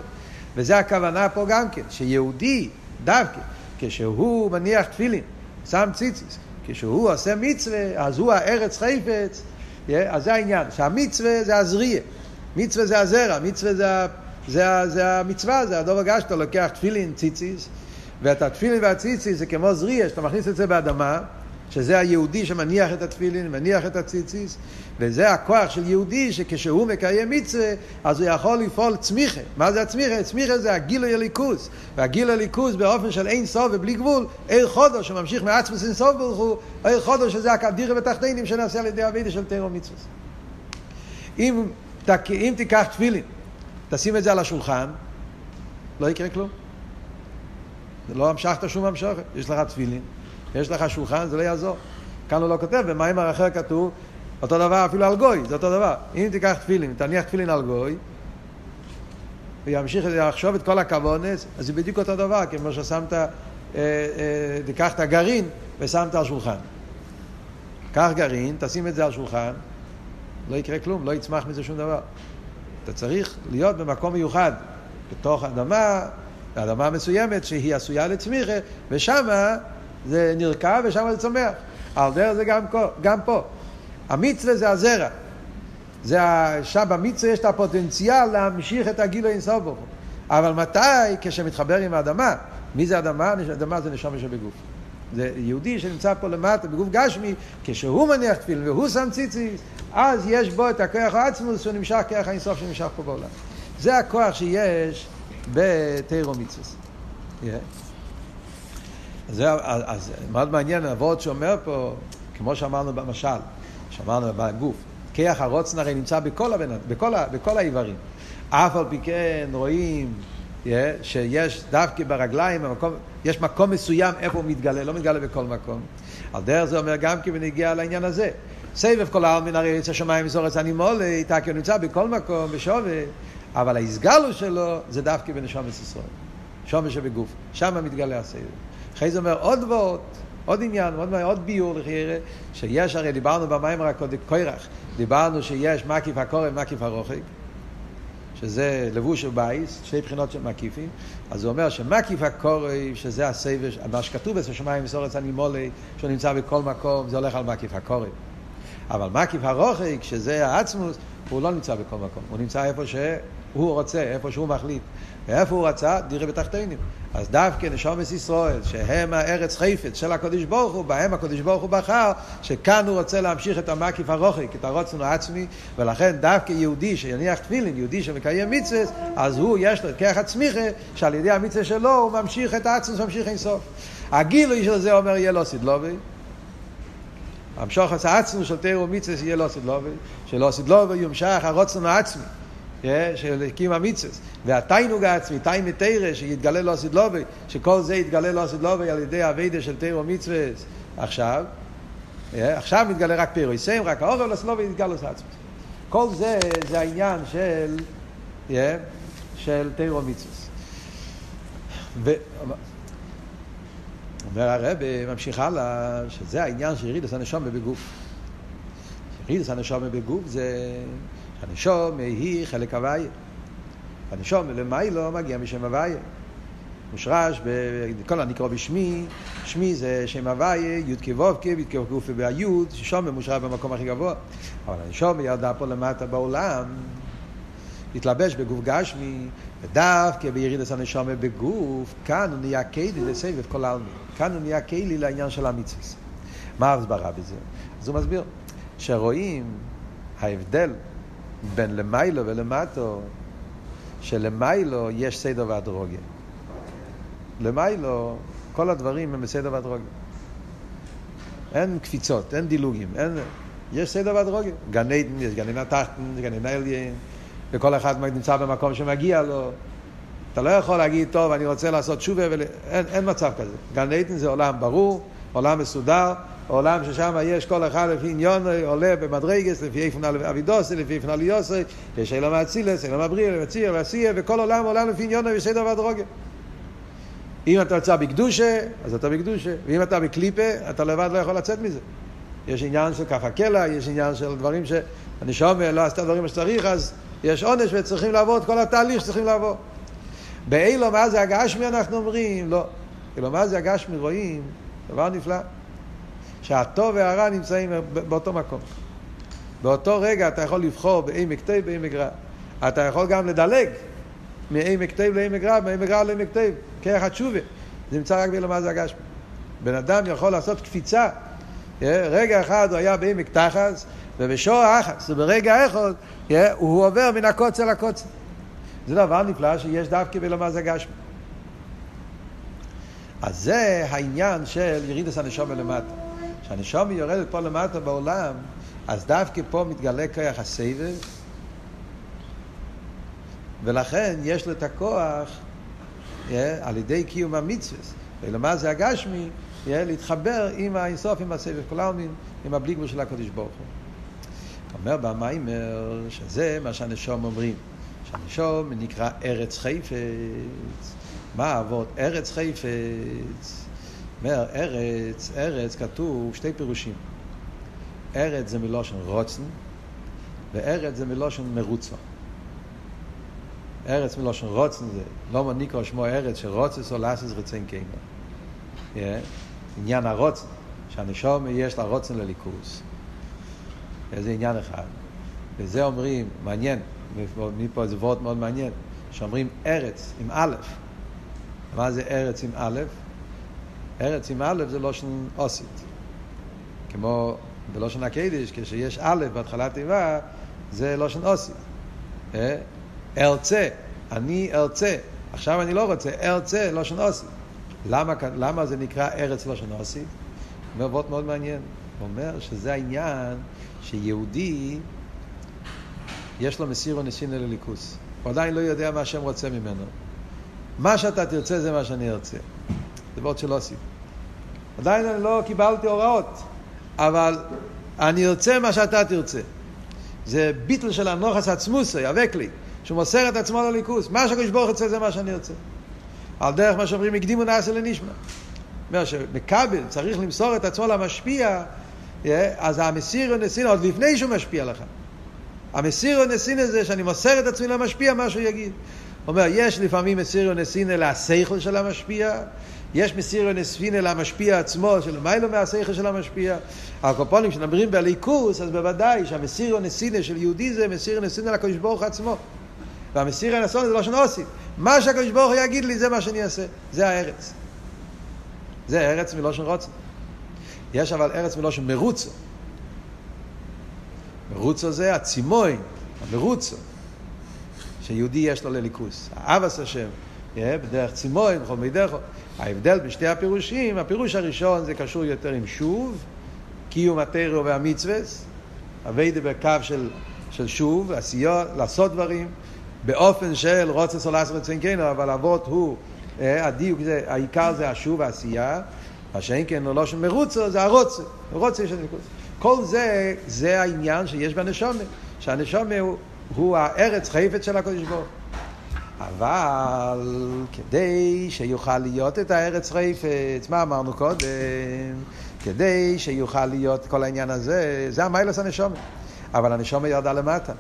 וזה הכוונה פה גם כן, שיהודי, דווקא, כשהוא מניח תפילין, שם ציציס, כשהוא עושה מצווה, אז הוא הארץ חפץ, אז זה העניין, שהמצווה זה הזריה, מצווה זה הזרע, מצווה זה, זה, זה המצווה, זה הדובר גש, אתה לוקח תפילין, ציציס, ואת התפילין והציציס זה כמו זריה, שאתה מכניס את זה באדמה, שזה היהודי שמניח את התפילין, מניח את הציציס, וזה הכוח של יהודי שכשהוא מקיים מצווה, אז הוא יכול לפעול צמיחה. מה זה הצמיחה? צמיחה זה הגילוי הליכוז. והגילוי הליכוז באופן של אין סוף ובלי גבול, עיר חודש שממשיך מעצמוס אין סוף ברוך הוא, חודש שזה הכדירה ותחתינים שנעשה על ידי אבידה של תירו מצווה. אם, אם תיקח תפילין, תשים את זה על השולחן, לא יקרה כלום. לא המשכת שום המשכת, יש לך תפילין. יש לך שולחן, זה לא יעזור. כאן הוא לא כותב, במיימר אחר כתוב, אותו דבר אפילו על גוי, זה אותו דבר. אם תיקח תפילין, תניח תפילין על גוי, וימשיך לחשוב את כל הכוונס, אז זה בדיוק אותו דבר, כמו ששמת, אה, אה, תיקח את הגרעין ושמת על שולחן. קח גרעין, תשים את זה על שולחן, לא יקרה כלום, לא יצמח מזה שום דבר. אתה צריך להיות במקום מיוחד, בתוך אדמה, אדמה מסוימת שהיא עשויה לצמיחה, ושמה זה נרקב ושם זה צומח. על דרך זה גם, גם פה. המצווה זה הזרע. זה שם במצווה יש את הפוטנציאל להמשיך את הגיל האינסוף ברוך אבל מתי? כשמתחבר עם האדמה. מי זה אדמה? אדמה זה נשמה שבגוף. זה יהודי שנמצא פה למטה בגוף גשמי, כשהוא מניח תפילין והוא שם ציציס, אז יש בו את הכוח העצמוס שהוא נמשך כוח האינסוף שנמשך פה בעולם. זה הכוח שיש בתיירו מצווה. Yeah. זה, אז מאוד מעניין, אבות שאומר פה, כמו שאמרנו במשל, שאמרנו בגוף, כיח הרוצן הרי נמצא בכל, הבנ... בכל, ה... בכל האיברים. אף על פי כן רואים yeah, שיש דווקא ברגליים, במקום, יש מקום מסוים איפה הוא מתגלה, לא מתגלה בכל מקום. על דרך זה אומר גם כי בנגיע לעניין הזה. סבב כל העלמין הרי יצא שמיים מסורץ אני מולה, איתה כי הוא נמצא בכל מקום, בשווה, אבל ההסגלו שלו זה דווקא בנשומת ישראל. שומש שבגוף, שם מתגלה הסבב. אחרי זה אומר עוד ועוד, עוד עניין, עוד, עוד ביור לחיירה, שיש הרי דיברנו במים רק עוד קוירח, דיברנו שיש מקיף הקורם, מקיף הרוחק, שזה לבוש ובייס, שתי בחינות של מקיפים, אז הוא אומר שמקיף הקורם, שזה הסבב, מה שכתוב אצל שמיים מסורץ הנימולי, שהוא נמצא בכל מקום, זה הולך על מקיף הקורם. אבל מקיף הרוחק, שזה העצמוס, הוא לא נמצא בכל מקום, הוא נמצא איפה שהוא רוצה, איפה שהוא מחליט. ואיפה הוא רצה? דירה בתחתינים. אז דווקא נשומת ישראל, שהם הארץ חפץ של הקדוש ברוך הוא, בהם הקדוש ברוך הוא בחר, שכאן הוא רוצה להמשיך את המקיף הרוחק, את הרוצן העצמי, ולכן דווקא יהודי שיניח תפילין, יהודי שמקיים מצווה, אז הוא יש לו את כרך הצמיחה, שעל ידי המצווה שלו הוא ממשיך את העצמוס, ממשיך אינסוף. הגילוי של זה אומר יהיה לו סדלובי. המשוך העצמוס של תירו מצווה יהיה לו סדלובי, שלא סדלובי יומשך הרוצן העצמי. של הקים המצווה, והתיינוג העצמי, תיין מתרא, שיתגלה לו סדלובי, שכל זה יתגלה לו סדלובי על ידי הווידה של תירו מצווה עכשיו, עכשיו מתגלה רק פירו יסיים, רק האוכל לסדלובי יתגלה לו עצמי. כל זה, זה העניין של, של תירו מצווה. אומר הרב, ממשיך הלאה, שזה העניין של ירידס הנשום בגוף. ירידס הנשום בגוף זה הנשום היא חלק הוויה. הנשום למיילו מגיע משם הוויה. מושרש, כל הנקרא בשמי, שמי זה שם הוויה, י' כו' כ', י' כו' והי', ששום מושרש במקום הכי גבוה. אבל הנשום ירדה פה למטה בעולם, התלבש בגוף גשמי, ודווקא בירידת הנשום בגוף, כאן הוא נהיה כלי לסבב כל העלמין. כאן הוא נהיה כלי לעניין של המצווה. מה ההסברה בזה? אז הוא מסביר שרואים ההבדל בין למיילו ולמטו, שלמיילו יש סדר ואדרוגיה. למיילו, כל הדברים הם בסדר ואדרוגיה. אין קפיצות, אין דילוגים, אין... יש סדר ואדרוגיה. גן עדן, יש גן עדן התחתן, גן עדן העליין, וכל אחד נמצא במקום שמגיע לו. אתה לא יכול להגיד, טוב, אני רוצה לעשות שובה, ול... אין, אין מצב כזה. גן עדן זה עולם ברור, עולם מסודר, עולם ששם יש כל אחד לפי עניון, עולה במדרגס, לפי איפן אבידוסי, לפי איפן עליוסי, יש אילום האצילס, אילום הבריאה, מציר, ועשייה, וכל עולם עולם לפי עניון וסדר והדרוגיה. אם אתה יוצא בקדושה, אז אתה בקדושה, ואם אתה בקליפה, אתה לבד לא יכול לצאת מזה. יש עניין של ככה קלע, יש עניין של דברים שאני שומע, לא עשתה דברים שצריך, אז יש עונש וצריכים לעבור את כל התהליך שצריכים לעבור. באילו מה זה הגשמי אנחנו אומרים, לא. כאילו מה זה הגשמי רואים, דבר נפלא. שהטוב והרע נמצאים באותו מקום. באותו רגע אתה יכול לבחור בעמק תיב, בעמק רע. אתה יכול גם לדלג מעמק תיב לעמק רע, מעמק רע לעמק תיב, כרך התשובה. זה נמצא רק באילו זה הגשמי. בן אדם יכול לעשות קפיצה. רגע אחד הוא היה בעמק תחס, ובשור אחס, וברגע אחד הוא עובר מן הקוצר לקוצר. זה דבר נפלא שיש דווקא בלמז הגשמי. אז זה העניין של ירידס הנשום למטה. כשהנשום יורדת פה למטה בעולם, אז דווקא פה מתגלה כוח הסבב, ולכן יש לו את הכוח yeah, על ידי קיום המצווה, ולמה זה הגשמי, yeah, להתחבר עם האינסוף, עם הסבב כל העלמין, עם הבלי גבול של הקדוש ברוך הוא. אומר במיימר שזה מה שהנשום אומרים. שהנשום נקרא ארץ חפץ. מה אבות? ארץ חפץ. אומר, ארץ, ארץ כתוב שתי פירושים. ארץ זה מלושן רוצן, וארץ זה מלושן מרוצו. ארץ מלושן רוצן זה, לא מניקו שמו ארץ שרוצס או לאסס רצן קיימה. Yeah. עניין הרוצן, שהנשום יש לה רוצן לליכוס. זה עניין אחד. וזה אומרים, מעניין, מפה זה וורט מאוד מעניין, שאומרים ארץ עם א', מה זה ארץ עם א'? ארץ עם א' זה לושן אוסית. כמו בלושן הקדיש, כשיש א' בהתחלת תיבה, זה לושן אוסית. אה? ארצה, אני ארצה. עכשיו אני לא רוצה, ארצה, לושן אוסית. למה, למה זה נקרא ארץ לושן אוסית? אומר וורט מאוד מעניין. הוא אומר שזה העניין שיהודי, יש לו מסיר ונסין לליכוס. הוא עדיין לא יודע מה השם רוצה ממנו. מה שאתה תרצה זה מה שאני ארצה. זה ועוד שלא עשיתי. עדיין אני לא קיבלתי הוראות, אבל אני ארצה מה שאתה תרצה. זה ביטל של הנוחס עצמוסי, אבק לי, שהוא מוסר את עצמו לליכוס. מה שהקדוש ברוך רוצה זה מה שאני ארצה. על דרך מה שאומרים, הקדימו נעשה לנשמע. אומר שמכבל צריך למסור את עצמו למשפיע, אז המסיר הנסין עוד לפני שהוא משפיע לך. המסיר הנסין הזה שאני מוסר את עצמי למשפיע, מה שהוא יגיד. אומר, יש לפעמים מסיר נסין אל השכל של המשפיע, יש מסיר נסין אל המשפיע עצמו, של מיילו מהשכל של המשפיע. הקופונים, כשנאמרים בליכוס, אז בוודאי שהמסיר נסין של יהודי זה מסיר נסין אל הקדוש ברוך עצמו. והמסיר הנסון זה לא שנוסים. מה שהקדוש ברוך יגיד לי, זה מה שאני אעשה. זה הארץ. זה ארץ מלושן רוצה. יש אבל ארץ מלושן מרוצו. מרוצו זה הצימוי, המרוצו. שיהודי יש לו לליכוס. אבס השם, בדרך צימוי, בכל מידךו. ההבדל בשתי הפירושים, הפירוש הראשון זה קשור יותר עם שוב, קיום הטרו והמצווס, אביידה בקו של, של שוב, עשייה, לעשות דברים, באופן של רוצה סולס וצנקנו, אבל אבות הוא, הדיוק זה, העיקר זה השוב, העשייה, מה שאין כן לא שם מרוצה, זה הרוצה, הרוצה של ניקוס. כל זה, זה העניין שיש בנשומת, שהנשומת הוא, הוא הארץ חפץ של הקודש ברוך אבל כדי שיוכל להיות את הארץ חפץ, מה אמרנו קודם? כדי שיוכל להיות כל העניין הזה, זה המיילס הנשומת. אבל הנשומת ירדה למטה.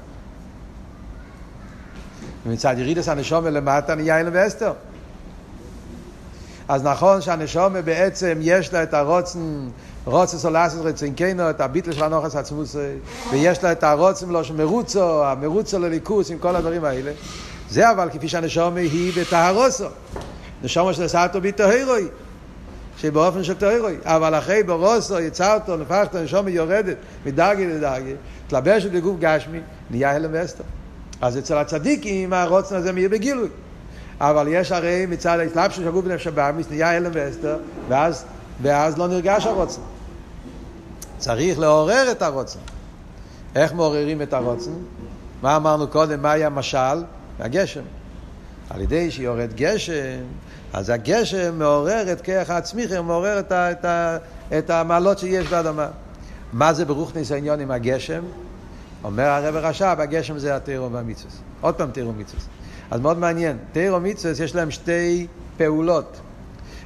ומצד ירידס הנשומת למטה נהיה אלם ואסתר. אז נכון שהנשומה בעצם יש לה את הרוצן, רוצן סולסס רצינקנו, את הביטל של הנוחס עצמוס, ויש לה את הרוצן לא שמרוצו, המרוצו לליכוס עם כל הדברים האלה. זה אבל כפי שהנשומה היא בטהרוסו. נשומה של סאטו ביטהרוי, שבאופן של טהרוי. אבל אחרי ברוסו יצרתו, נפחתו, הנשומה יורדת מדרגי לדרגי, תלבשת בגוף גשמי, נהיה הלם ואסתר. אז אצל הצדיקים הרוצן הזה מאיר בגילוי. אבל יש הרי מצד ההתלבשות של הגוף בנפש הבאמיס, נהיה הלם ואסתר, ואז, ואז לא נרגש הרוצן. צריך לעורר את הרוצן. איך מעוררים את הרוצן? מה אמרנו קודם? מה היה משל? הגשם. על ידי שיורד גשם, אז הגשם מעורר את כיח הצמיחה, מעורר את, ה, את, ה, את המעלות שיש באדמה. מה זה ברוכניס העניון עם הגשם? אומר הרב רש"ב, הגשם זה התירו והמצווה. עוד פעם תירו מצווה. אז מאוד מעניין, תירו מצווה יש להם שתי פעולות.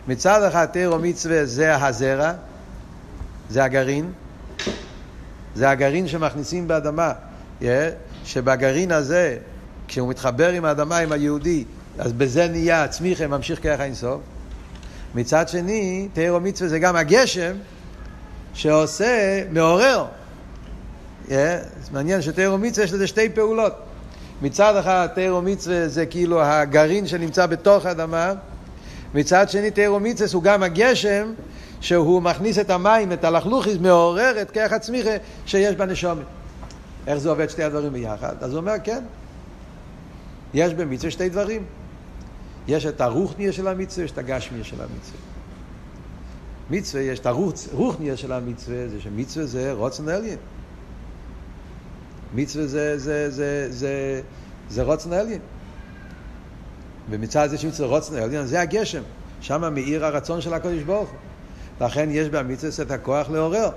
מצד אחד תירו מצווה זה הזרע, זה הגרעין, זה הגרעין שמכניסים באדמה, yeah, שבגרעין הזה, כשהוא מתחבר עם האדמה, עם היהודי, אז בזה נהיה הצמיחה, ממשיך כרך אינסוף. מצד שני, תירו מצווה זה גם הגשם שעושה, מעורר. Yeah, זה מעניין שתירו מצווה יש לזה שתי פעולות. מצד אחד תירו מצווה זה כאילו הגרעין שנמצא בתוך האדמה, מצד שני תירו מצווה הוא גם הגשם שהוא מכניס את המים, את הלכלוכיס, מעורר את כרך הצמיחה שיש בנשומת. איך זה עובד שתי הדברים ביחד? אז הוא אומר, כן, יש במצווה שתי דברים. יש את הרוחניה של המצווה, יש את הגשמיה של המצווה. מצווה, יש את הרוחניה של המצווה, זה שמצווה זה רוצן עליין. מצווה זה, זה, זה, זה, זה רוצן עליין. ומצד זה שמצווה רוצן עליין, זה הגשם. שם מאיר הרצון של הקודש ברוך הוא. לכן יש במצווה את הכוח לעורר.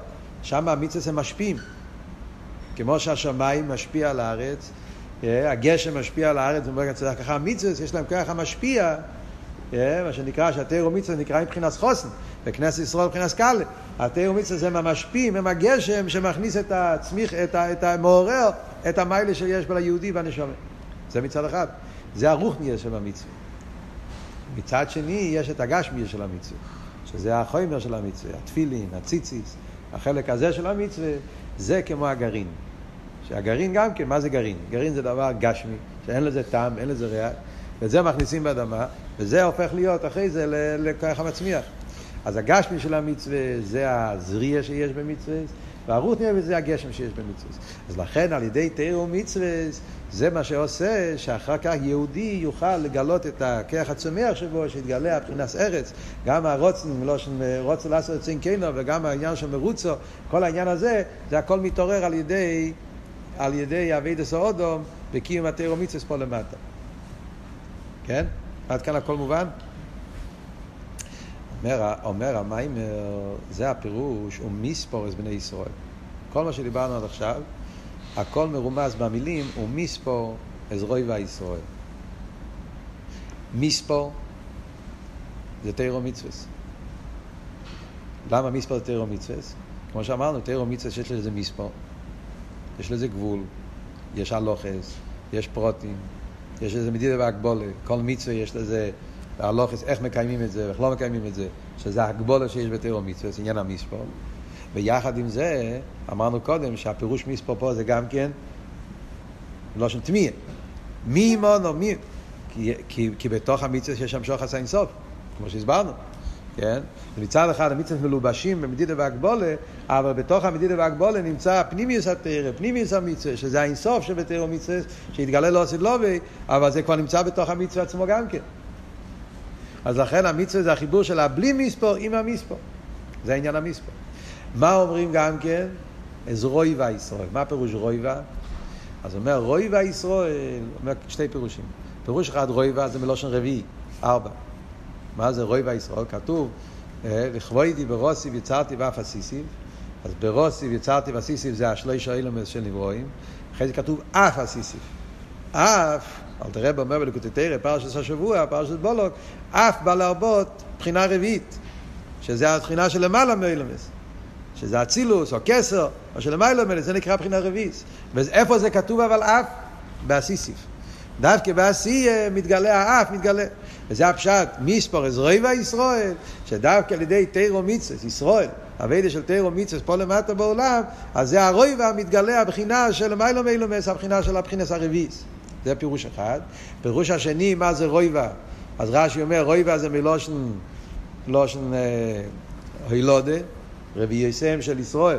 שם המצווה משפיעים. כמו שהשמיים משפיע על הארץ, הגשם משפיע על הארץ, ככה המצווה יש להם כוח המשפיע, אה, מה שנקרא, שהתירו מצווה נקרא מבחינת חוסן, בכנסת ישראל מבחינת קאלה. התירו מצווה זה מהמשפיעים, הם הגשם שמכניס את הצמיח, את, ה, את המעורר, את המיילה שיש בה ליהודי והנשומת. זה מצד אחד. זה הרוחניה של המצווה. מצד שני, יש את הגשמיה של המצווה. שזה החומר של המצווה, התפילין, הציציס, החלק הזה של המצווה, זה כמו הגרעין. שהגרעין גם כן, מה זה גרעין? גרעין זה דבר גשמי, שאין לזה טעם, אין לזה ריח, ואת זה מכניסים באדמה, וזה הופך להיות אחרי זה לכוח המצמיח. אז הגשמי של המצווה זה הזריע שיש במצווה, והרות נהיה זה הגשם שיש במצווה. אז לכן על ידי תיאור מצווה זה מה שעושה שאחר כך יהודי יוכל לגלות את הכיח הצומח שבו, שיתגלה הבחינס ארץ, גם הרוצן, רוצן לעשות את צינקנו וגם העניין של מרוצו, כל העניין הזה, זה הכל מתעורר על ידי, על ידי אבידס האודום וקיום התיאור מצווה פה למטה. כן? עד כאן הכל מובן? אומר, אומר המיימר, זה הפירוש, את בני ישראל. כל מה שדיברנו עד עכשיו, הכל מרומז במילים, הוא מיספור עזרוי והישראל. מיספור זה תירו מצווה. למה מיספור זה תירו מצווה? כמו שאמרנו, תירו מצווה יש לזה מיספור, יש לזה גבול, יש הלוכס, יש פרוטים, יש לזה מדידה והגבולה, כל מצווה יש לזה הלוכס, איך מקיימים את זה, ואיך לא מקיימים את זה, שזה הגבולה שיש בתירו מצווה, זה עניין המספור. ויחד עם זה, אמרנו קודם שהפירוש מספור פה זה גם כן לא שם תמיה. מי מונו, מי... כי, כי, כי בתוך המצווה יש שם שוחס אינסוף, כמו שהסברנו. כן? מצד אחד המצוות מלובשים במדידה והגבולה, אבל בתוך המדידה והגבולה נמצא פנימיוס התרא, פנימיוס המצווה, שזה האינסוף שבתרא מצווה, שהתגלה לא עשית לובי, אבל זה כבר נמצא בתוך המצווה עצמו גם כן. אז לכן המצווה זה החיבור של הבלי מספור עם המספור. זה עניין המספור. מה אומרים גם כן? אז רויבה ישראל. מה פירוש רויבה? אז אומר רויבה ישראל, אומר שתי פירושים. פירוש אחד רויבה זה מלושן רביעי, ארבע. מה זה רויבה ישראל? כתוב, לכבוידי ברוסי ויצרתי ואף אסיסיב. אז ברוסי ויצרתי ואסיסיב זה השלוש האילומס של נברואים. אחרי זה כתוב אף אסיסיב. אף אל תראה אומר בלקוטי תרא, פרשת השבוע, פרשת בולוק, אף בא להרבות בחינה רביעית, שזה הבחינה של למעלה מאילומס, שזה אצילוס או כסר, או של למעלה מאילומס, זה נקרא בחינה רביעית. ואיפה זה כתוב אבל אף? באסיסיף. דווקא בעשייה מתגלה האף, מתגלה. וזה הפשט, מספור עזרוי וישראל, שדווקא על ידי תירו מצווה, ישראל, הווידה של תירו מצווה פה למטה בעולם, אז זה הרוי והמתגלה, הבחינה של מיילו מילומס, הבחינה של הבחינס הרביעיס. זה פירוש אחד. פירוש השני, מה זה רויבה? אז רש"י אומר, רויבה זה מלושן, לושן הילודה, רבי יסם של ישראל.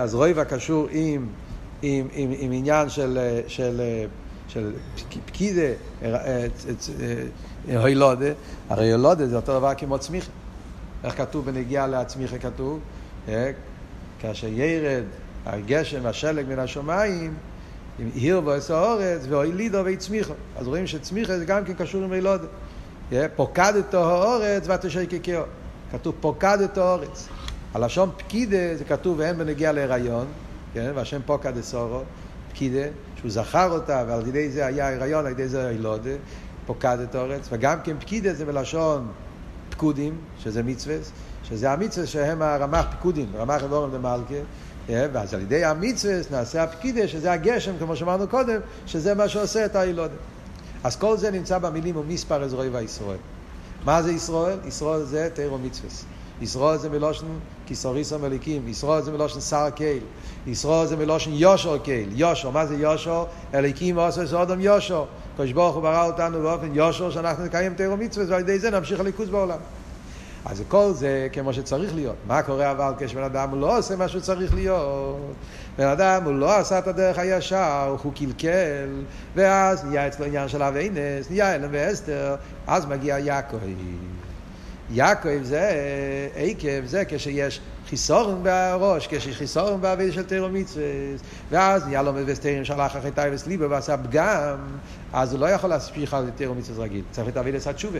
אז רויבה קשור עם, עם, עם, עם עניין של, של, של פקידה, הילודה. הרי הילודה זה אותו דבר כמו צמיחה. איך כתוב בנגיעה לעצמיכה כתוב? כאשר ירד הגשם והשלג מן השמיים, עם עיר ועשה אורץ, ואוי לידו ויצמיחו. אז רואים שצמיחה זה גם כן קשור עם אילודה. פוקדתו האורץ ותשקקהו. כתוב פוקדתו האורץ. הלשון פקידה זה כתוב ואין בנגיע להיריון, כן? והשם פוקד אסורו, פקידה, שהוא זכר אותה ועל ידי זה היה הריון, על ידי זה הילודה, פוקד את האורץ, וגם כן פקידה זה בלשון פקודים, שזה מצווה, שזה המצווה שהם הרמ"ח פקודים, רמ"ח אבורם דמלכה, ואז על ידי המצווה נעשה הפקידה, שזה הגשם, כמו שאמרנו קודם, שזה מה שעושה את הילודה. אז כל זה נמצא במילים ומספר אזרועי והישראל. מה זה ישראל? ישראל זה תירו מצווה. ישראל זה מלושן כיסוריסו מליקים, ישראל זה מלושן שר קייל, ישראל זה מלושן יושר קייל, יושר, מה זה יושר? אליקים עושה סודום יושר. הקדוש ברוך הוא ברא אותנו באופן יושר שאנחנו נקיים תירו מצווה ועל ידי זה נמשיך הליכוז בעולם. אז כל זה כמו שצריך להיות. מה קורה אבל כשבן אדם לא עושה מה שהוא צריך להיות? בן אדם הוא לא עשה את הדרך הישר, הוא קלקל, ואז נהיה אצלו עניין של אביינס, נהיה אלם ואסתר, אז מגיע יעקב. יעקב זה עקב, זה כשיש חיסורן בראש, כשיש חיסורן בעביד של תירו מצווה, ואז נהיה לו מבסתרים שלח אחרי טייבס ליבו ועשה פגם, אז הוא לא יכול להספיך על תירו מצווה רגיל, צריך את אביד עשה תשובה.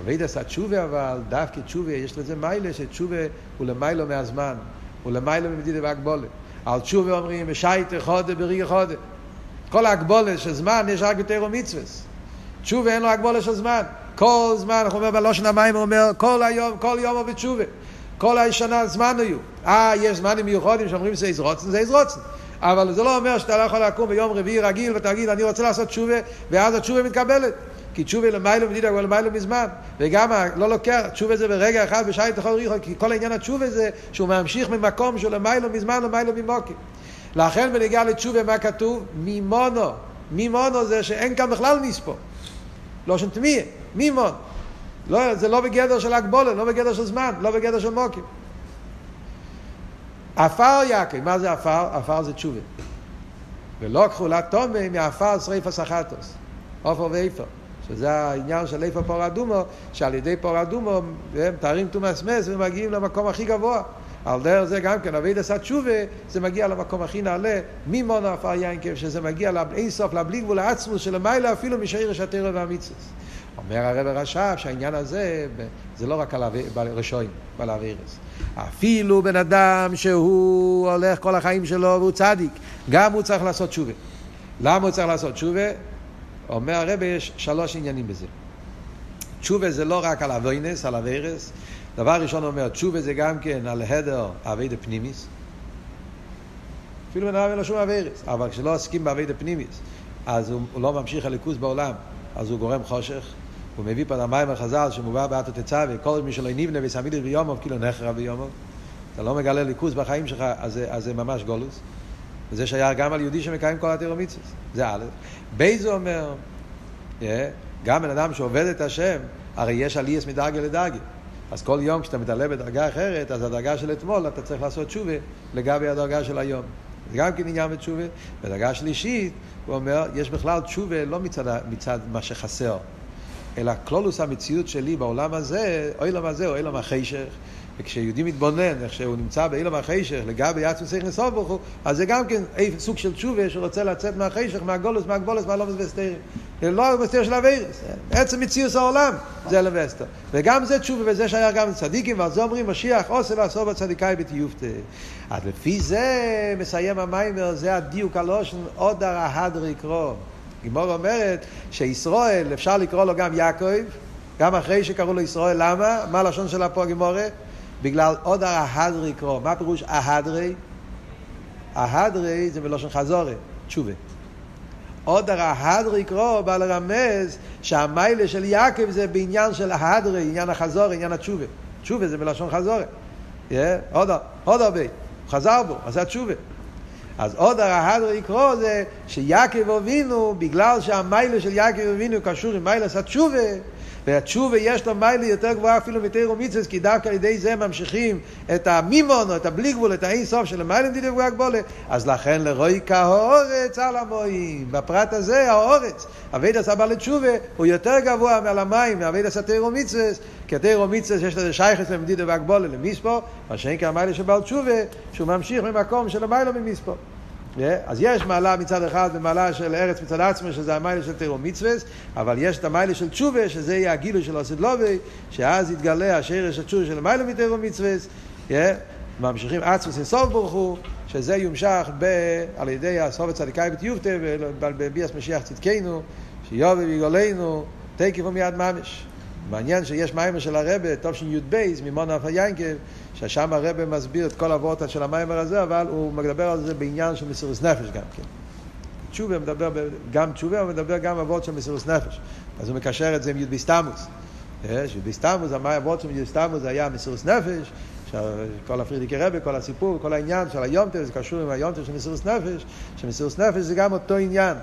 אביד עשה תשובה אבל, דווקא תשובה, יש לזה מיילה שתשובה הוא למיילו מהזמן, הוא למיילו ממדידה והגבולת. על תשובה אומרים, ושייטה חודה בריגה חודה. כל ההגבולת של זמן יש רק בתירו מצווה. תשובה אין לו הגבולת של זמן. כל זמן, אנחנו אומרים בלושן המים, הוא אומר, כל היום, כל יום עובד תשובה. כל השנה זמן היו. אה, יש זמנים מיוחדים שאומרים זה יזרוצן, זה יזרוצן. אבל זה לא אומר שאתה לא יכול לקום ביום רביעי רגיל ותגיד, אני רוצה לעשות תשובה, ואז התשובה מתקבלת. כי תשובה למיילו מדידה הוא למיילו מזמן. וגם לא לוקח, תשובה זה ברגע אחד בשעה תכל ריחו, כי כל העניין התשובה זה שהוא ממשיך ממקום שהוא למיילו מזמן למיילו ממוקי. לכן בנגיעה לתשובה מה כתוב? מימונו. מימונו זה שאין כאן בכלל נספו. לא שם תמיה, מימון. לא, זה לא בגדר של הגבולה, לא בגדר של זמן, לא בגדר של מוקים. עפר יעקב, מה זה עפר? עפר זה תשובה. ולא כחולת תומי מעפר שריפה סחטוס. עופר ואיפר. שזה העניין של איפה פור אדומו, שעל ידי פור אדומו הם תארים תומאס מס ומגיעים למקום הכי גבוה. על דרך זה גם כן, אבי דסת תשובה, זה מגיע למקום הכי נעלה, ממון עפר יינקב, שזה מגיע לאינסוף, לבלי גבול העצמוס של המיילה, אפילו משעיר השתרא והמצווה. אומר הרב רש"ב שהעניין הזה, זה לא רק על הרשועים, על האווירס. אפילו בן אדם שהוא הולך כל החיים שלו והוא צדיק, גם הוא צריך לעשות תשובה. למה הוא צריך לעשות תשובה? אומר הרב יש שלוש עניינים בזה. תשובה זה לא רק על אבוינס, על אביירס. דבר ראשון אומר, תשובה זה גם כן על הדר אביידה פנימיס. אפילו בן אין לו שום אביירס, אבל כשלא עוסקים באביידה פנימיס, אז הוא, הוא לא ממשיך הליכוז בעולם, אז הוא גורם חושך. הוא מביא פה המים החז"ל שמובא באתו תצווה, כל מי שלא נבנה וסמידס ביומוב, כאילו נחרא ביומוב. אתה לא מגלה ליכוז בחיים שלך, אז אז זה ממש גולוס. וזה שייך גם על יהודי שמקיים כל התירו מצווה. זה א'. ב' זה אומר, yeah, גם בן אדם שעובד את השם, הרי יש עלייס מדרגה לדרגה. אז כל יום כשאתה מתעלה בדרגה אחרת, אז הדרגה של אתמול אתה צריך לעשות תשובה לגבי הדרגה של היום. זה גם כן עניין בתשובה. בדרגה שלישית, הוא אומר, יש בכלל תשובה לא מצד, מצד מה שחסר, אלא כלולוס המציאות שלי בעולם הזה, אוילם הזה, אוילם החשך. וכשיהודי מתבונן, איך שהוא נמצא באילום החשך, לגבי עצמו צריך לסוף ברוך הוא, אז זה גם כן סוג של תשובה שרוצה לצאת מהחשך, מהגולוס, מהגבולוס, מהלומס וסתרים. לא מסתיר של אבירס, עצם מציאוס העולם זה אלם ואסתר. וגם זה תשובה וזה שייך גם לצדיקים, ועל זה אומרים משיח עושה ועשו בצדיקאי בתיופתא. אז לפי זה מסיים המיימר, זה הדיוק הלושן עוד הרהדרי קרוא. גימור אומרת שישראל, אפשר לקרוא לו גם יעקב, גם אחרי שקראו לו ישראל, למה? מה הלשון שלה פה גימורה? בגלל עוד ההדרי קרוא. מה פירוש ההדרי? ההדרי זה מלושן חזורי, תשובה. עוד ההדרי קרוא בא לרמז שהמיילה של יעקב זה בעניין של ההדרי, עניין החזור, עניין התשובה. תשובה זה מלשון חזורי. Yeah, עוד, הרבה. הוא חזר בו, עשה תשובה. אז עוד ההדרי קרוא זה שיעקב אבינו, בגלל שהמיילה של יעקב אבינו קשור עם מיילה עשה תשובה, והתשובה יש לו מיילה יותר גבוהה אפילו מתירו מצווה, כי דווקא על ידי זה ממשיכים את המימון, או את הבלי גבול, את האין סוף של המיילה מדידה גבוהה גבולה. אז לכן לרואי כהורץ על המואים. בפרט הזה האורץ, אבית עשה בעל תשובה, הוא יותר גבוה מעל המים, מאבית עשה תירו מצווה, כי התירו מצווה שיש לזה שייכס למדידה והגבולה למיספו, מה שאין כאן מיילה של בעל תשובה, שהוא ממשיך ממקום של המיילה ממיספו. אז יש מעלה מצד אחד ומעלה של ארץ מצד עצמו, שזה המיילה של תירו מצווה, אבל יש את המיילה של תשובה, שזה יהיה הגילוי של עושת לובי, שאז יתגלה השרש התשובה של המיילה מתירו מצווה, ממשיכים עצמוס אינסוף ברוך הוא, שזה יומשך ב, על ידי הסוף הצדיקאי בתיובטה, בביאס משיח צדקנו, שיובי ויגולנו, תקף ומיד ממש. מעניין שיש מיימר של הרבה, טוב שי"ב, ממון אף היינקב, ששם הרבה מסביר את כל הוורטה של המיימר הזה, אבל הוא מדבר על זה בעניין של מסירות נפש גם כן. תשובה מדבר, גם תשובה, הוא מדבר גם הוורט של מסירות נפש. אז הוא מקשר את זה עם י"ב סתמוס. י"ב סתמוס, הוורט של י"ב סתמוס היה מסירות נפש, כל הפרידיקי רבי, כל הסיפור, כל העניין של היומטר, זה קשור עם היומטר של מסירות נפש, שמסירות נפש זה גם אותו עניין.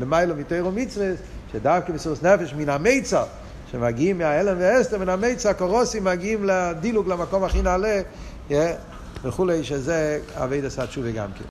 למיילו מתירו מצווה, שדווקא מסירות נפש מן המיצר, שמגיעים מההלם והסתר, מן המיצר הקורוסים מגיעים לדילוג למקום הכי נעלה, וכולי, שזה אבי דסת שובי גם כן.